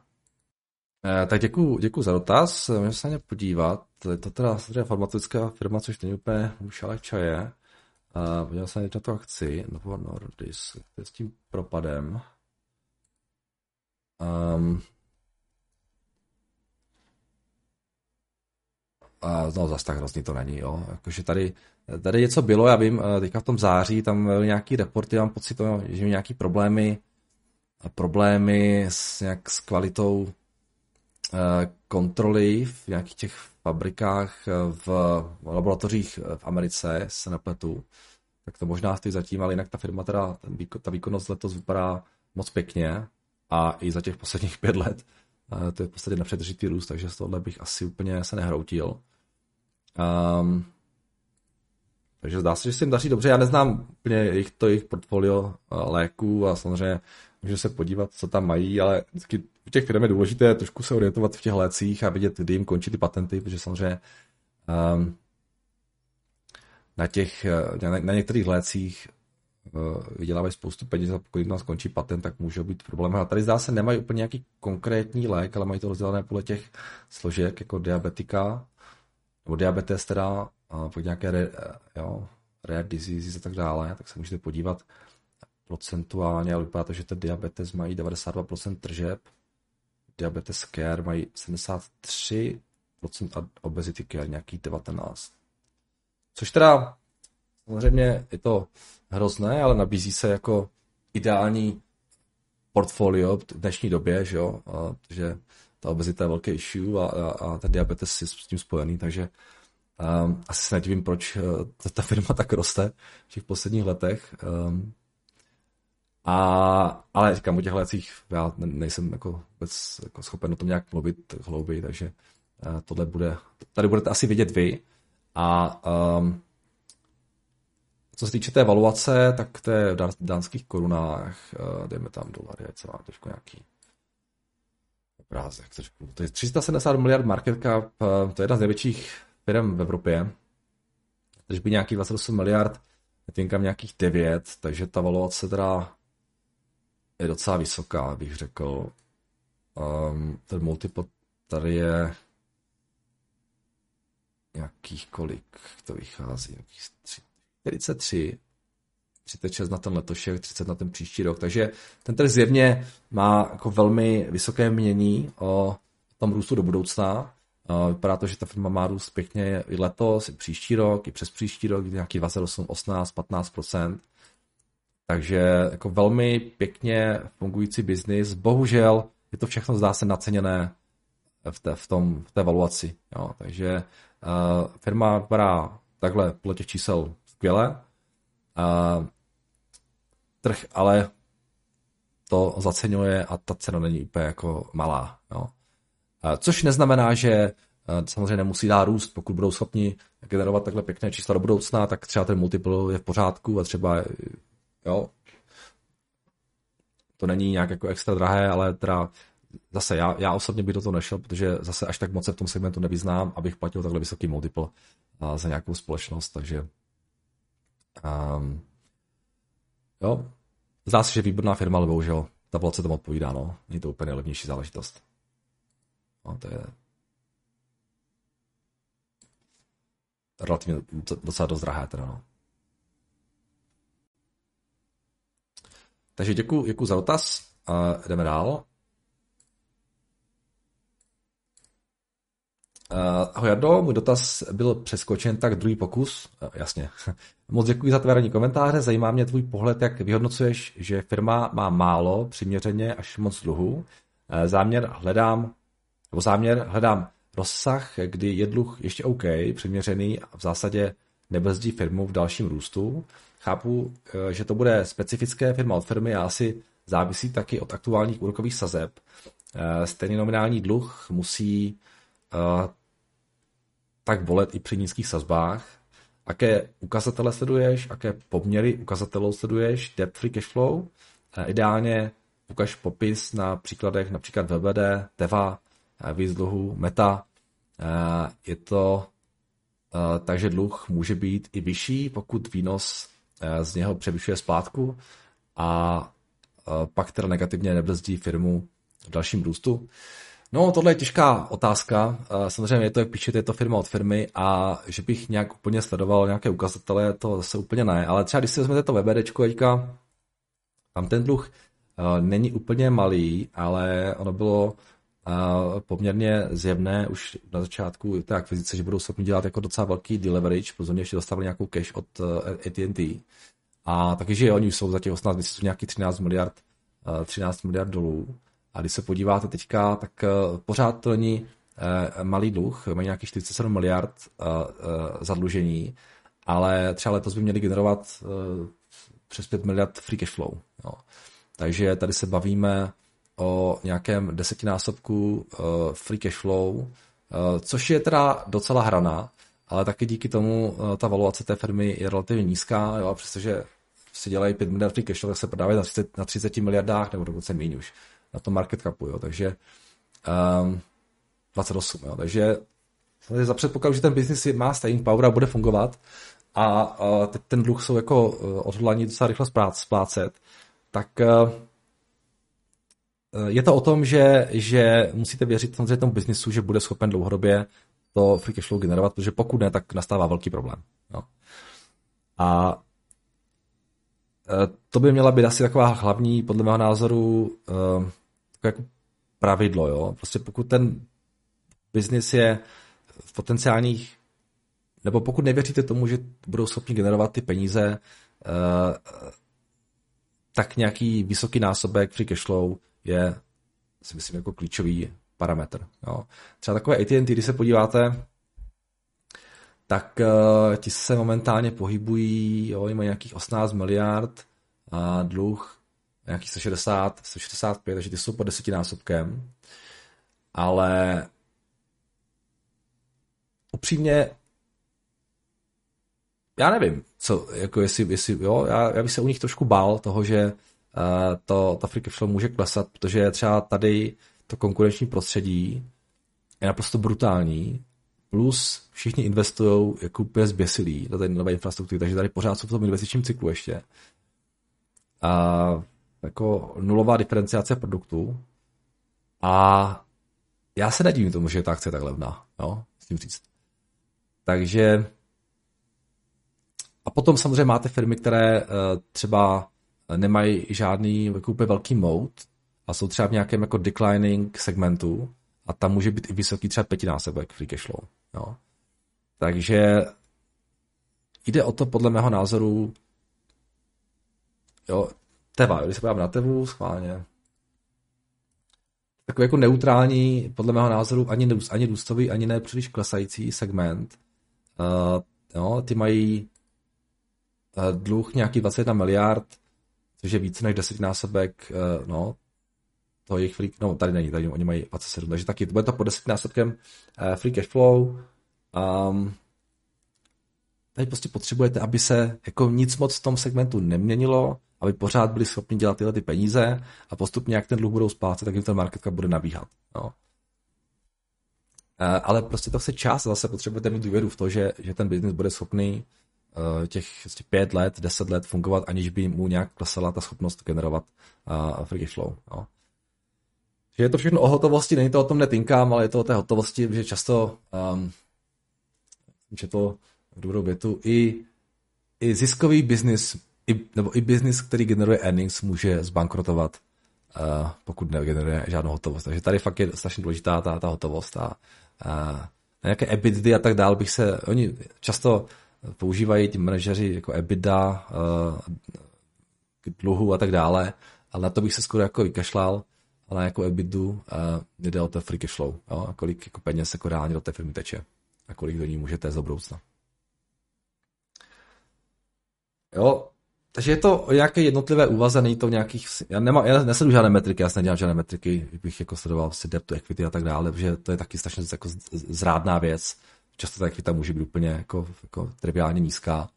E, tak děkuji, děkuji za dotaz. Můžeme se na ně podívat. Je to teda, teda farmaceutická firma, což není úplně šalek čaje. Podívám se na to akci. Novo Nordisk. S tím propadem. Um, a no zase tak hrozný to není, jo. Jakože tady, tady něco bylo, já vím, eh, teďka v tom září, tam byly nějaký reporty, mám pocit, že měl nějaký problémy, problémy s, nějak s kvalitou kontroly v nějakých těch fabrikách v laboratořích v Americe, se nepletu, tak to možná stojí zatím, ale jinak ta firma teda, ta výkonnost letos vypadá moc pěkně a i za těch posledních pět let to je v podstatě nepřetržitý růst, takže z tohohle bych asi úplně se nehroutil. Um, takže zdá se, že se jim daří dobře. Já neznám úplně jejich, to jejich portfolio eh, léků a samozřejmě můžu se podívat, co tam mají, ale vždycky u těch firm je důležité trošku se orientovat v těch lécích a vidět, kdy jim končí ty patenty, protože samozřejmě um, na, těch, eh, na, na některých lécích uh, vydělávají spoustu peněz a pokud nás skončí patent, tak může být problém. A tady zdá se, nemají úplně nějaký konkrétní lék, ale mají to rozdělené podle těch složek, jako diabetika, nebo diabetes teda, a nějaké re, jo, rare diseases a tak dále, tak se můžete podívat procentuálně, ale vypadá to, že ten diabetes mají 92% tržeb, diabetes care mají 73% a obesity care nějaký 19%. Což teda samozřejmě je to hrozné, ale nabízí se jako ideální portfolio v dnešní době, že jo, že ta obezita je velký issue a, a, a ten diabetes je s tím spojený, takže um, asi se nedivím, proč uh, ta firma tak roste v těch posledních letech. Um, a, ale říkám, o těch lécích já nejsem jako vůbec jako schopen o tom nějak mluvit hlouběji, takže uh, tohle bude, tady budete asi vidět vy. A um, co se týče té valuace, tak to je v dánských korunách, uh, dejme tam dolary, ať se mám trošku nějaký obrázek. Trošku. To je 370 miliard market cap, uh, to je jedna z největších firm v Evropě. Takže by nějakých 28 miliard, Tinkam nějakých 9, takže ta valuace teda je docela vysoká, bych řekl. Um, ten multiple tady je nějakých kolik to vychází, nějakých 43, 36 na ten letošek, 30 na ten příští rok, takže ten trh zjevně má jako velmi vysoké mění o tom růstu do budoucna. Vypadá to, že ta firma má růst pěkně i letos, i příští rok, i přes příští rok, nějaký 28, 18, 15% takže jako velmi pěkně fungující biznis. Bohužel je to všechno zdá se naceněné v té, v tom, v té valuaci. Jo. Takže uh, firma vypadá takhle podle těch čísel skvěle. Uh, trh ale to zaceňuje a ta cena není úplně jako malá. Jo. Uh, což neznamená, že uh, samozřejmě nemusí dát růst, pokud budou schopni generovat takhle pěkné čísla do budoucna, tak třeba ten multiple je v pořádku a třeba Jo. To není nějak jako extra drahé, ale teda zase já, já osobně bych do toho nešel, protože zase až tak moc se v tom segmentu nevyznám, abych platil takhle vysoký multiple a, za nějakou společnost, takže um, jo, zdá se, že výborná firma, ale bohužel ta se tomu odpovídá, no. Není to úplně levnější záležitost. No, to je relativně docela dost drahé teda, no. Takže děkuji, děkuji za dotaz. Uh, jdeme dál. Ahoj Jardo, můj dotaz byl přeskočen, tak druhý pokus. Uh, jasně. Moc děkuji za tvé komentáře, zajímá mě tvůj pohled, jak vyhodnocuješ, že firma má málo, přiměřeně až moc dluhu. Uh, záměr hledám, nebo záměr hledám rozsah, kdy je dluh ještě OK, přiměřený a v zásadě nebrzdí firmu v dalším růstu. Chápu, eh, že to bude specifické firma od firmy a asi závisí taky od aktuálních úrokových sazeb. Eh, stejný nominální dluh musí eh, tak bolet i při nízkých sazbách. Jaké ukazatele sleduješ, jaké poměry ukazatelů sleduješ, debt free cash flow. Ideálně ukaž popis na příkladech například VBD, Teva, víc Meta. Je to takže dluh může být i vyšší, pokud výnos z něho převyšuje splátku a pak teda negativně nebrzdí firmu v dalším růstu. No, tohle je těžká otázka. Eh, samozřejmě je to, jak píšete, je to firma od firmy a že bych nějak úplně sledoval nějaké ukazatele, to zase úplně ne. Ale třeba když si vezmete to VBDčko teďka, tam ten dluh není úplně malý, ale ono bylo poměrně zjevné už na začátku té akvizice, že budou schopni dělat jako docela velký deleverage, protože ještě dostali nějakou cash od eh, AT&T. A takže oni jsou za těch 18 měsíců nějaký 13 miliard, 13 eh, miliard dolů. A když se podíváte teďka, tak eh, pořád to není malý dluh, mají nějaký 47 miliard zadlužení, ale třeba letos by měli generovat přes 5 miliard free cash flow. Jo. Takže tady se bavíme o nějakém desetinásobku free cash flow, což je teda docela hrana, ale taky díky tomu ta valuace té firmy je relativně nízká, jo, přestože si dělají 5 miliard free cash flow, tak se prodávají na 30, na 30 miliardách, nebo dokonce méně už na tom market capu, jo, takže um, 28, jo, takže za předpokladu, že ten biznis má staying power a bude fungovat a, a teď ten dluh jsou jako uh, odhodlaní docela rychle splácet, tak uh, je to o tom, že, že musíte věřit samozřejmě tomu biznisu, že bude schopen dlouhodobě to free cash flow generovat, protože pokud ne, tak nastává velký problém. Jo. A Eh, to by měla být asi taková hlavní, podle mého názoru, eh, jako pravidlo. Jo? Prostě pokud ten biznis je v potenciálních, nebo pokud nevěříte tomu, že budou schopni generovat ty peníze, eh, tak nějaký vysoký násobek free cash flow je, si myslím, jako klíčový parametr. Jo. Třeba takové AT&T, když se podíváte, tak uh, ti se momentálně pohybují, jo, mají nějakých 18 miliard a dluh nějakých 160, 165, takže ty jsou pod desetinásobkem. Ale upřímně já nevím, co, jako jestli, jestli jo, já, já bych se u nich trošku bál toho, že uh, to, ta free cash flow může klesat, protože třeba tady to konkurenční prostředí je naprosto brutální plus všichni investují jako úplně zběsilí do té nové infrastruktury, takže tady pořád jsou v tom investičním cyklu ještě. A jako nulová diferenciace produktů a já se nedivím tomu, že je ta akce tak levná, jo, s tím říct. Takže a potom samozřejmě máte firmy, které uh, třeba nemají žádný jako úplně velký moat a jsou třeba v nějakém jako declining segmentu a tam může být i vysoký třeba pětinásobek free cash flow. Jo. Takže jde o to podle mého názoru, jo, Teva, když se podívám na Tevu, schválně, takový jako neutrální, podle mého názoru, ani, ani růstový, ani ne příliš klesající segment. Uh, jo, ty mají uh, dluh nějaký 21 miliard, což je více než desetinásobek, uh, no, to jejich free, no tady není, tady oni mají 27, takže taky bude to po 10 násobkem uh, free cash flow. Um, tady prostě potřebujete, aby se jako nic moc v tom segmentu neměnilo, aby pořád byli schopni dělat tyhle ty peníze a postupně, jak ten dluh budou splácet, tak jim ten market cap bude nabíhat. No. Uh, ale prostě to se čas, zase potřebujete mít důvěru v to, že, že ten biznis bude schopný uh, těch prostě pět let, deset let fungovat, aniž by mu nějak klesala ta schopnost generovat uh, free flow. No že je to všechno o hotovosti, není to o tom netinkám, ale je to o té hotovosti, že často, um, že to v dobrou větu, i, i ziskový biznis, i, nebo i biznis, který generuje earnings, může zbankrotovat, uh, pokud negeneruje žádnou hotovost. Takže tady fakt je strašně důležitá ta, ta hotovost a uh, nějaké EBITDA a tak dál bych se, oni často používají ti manažeři jako EBITDA, uh, dluhu a tak dále, ale na to bych se skoro jako vykašlal ale jako EBITDu uh, jde o to free cash flow, jo? a kolik jako peněz jako reálně do té firmy teče a kolik do ní můžete z. Jo, takže je to o nějaké jednotlivé úvaze, není to nějakých, já, nemám, já nesleduji žádné metriky, já nedělám žádné metriky, bych jako sledoval si debt to equity a tak dále, protože to je taky strašně jako zrádná věc. Často ta equita může být úplně jako, jako triviálně nízká.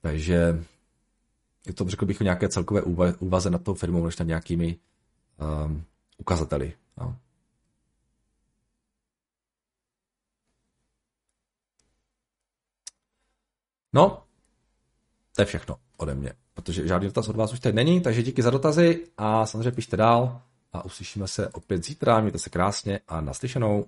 Takže je to, řekl bych, o nějaké celkové úvaze nad tou firmou, než nad nějakými um, ukazateli. No. no, to je všechno ode mě, protože žádný dotaz od vás už tady není, takže díky za dotazy a samozřejmě pište dál a uslyšíme se opět zítra, mějte se krásně a naslyšenou.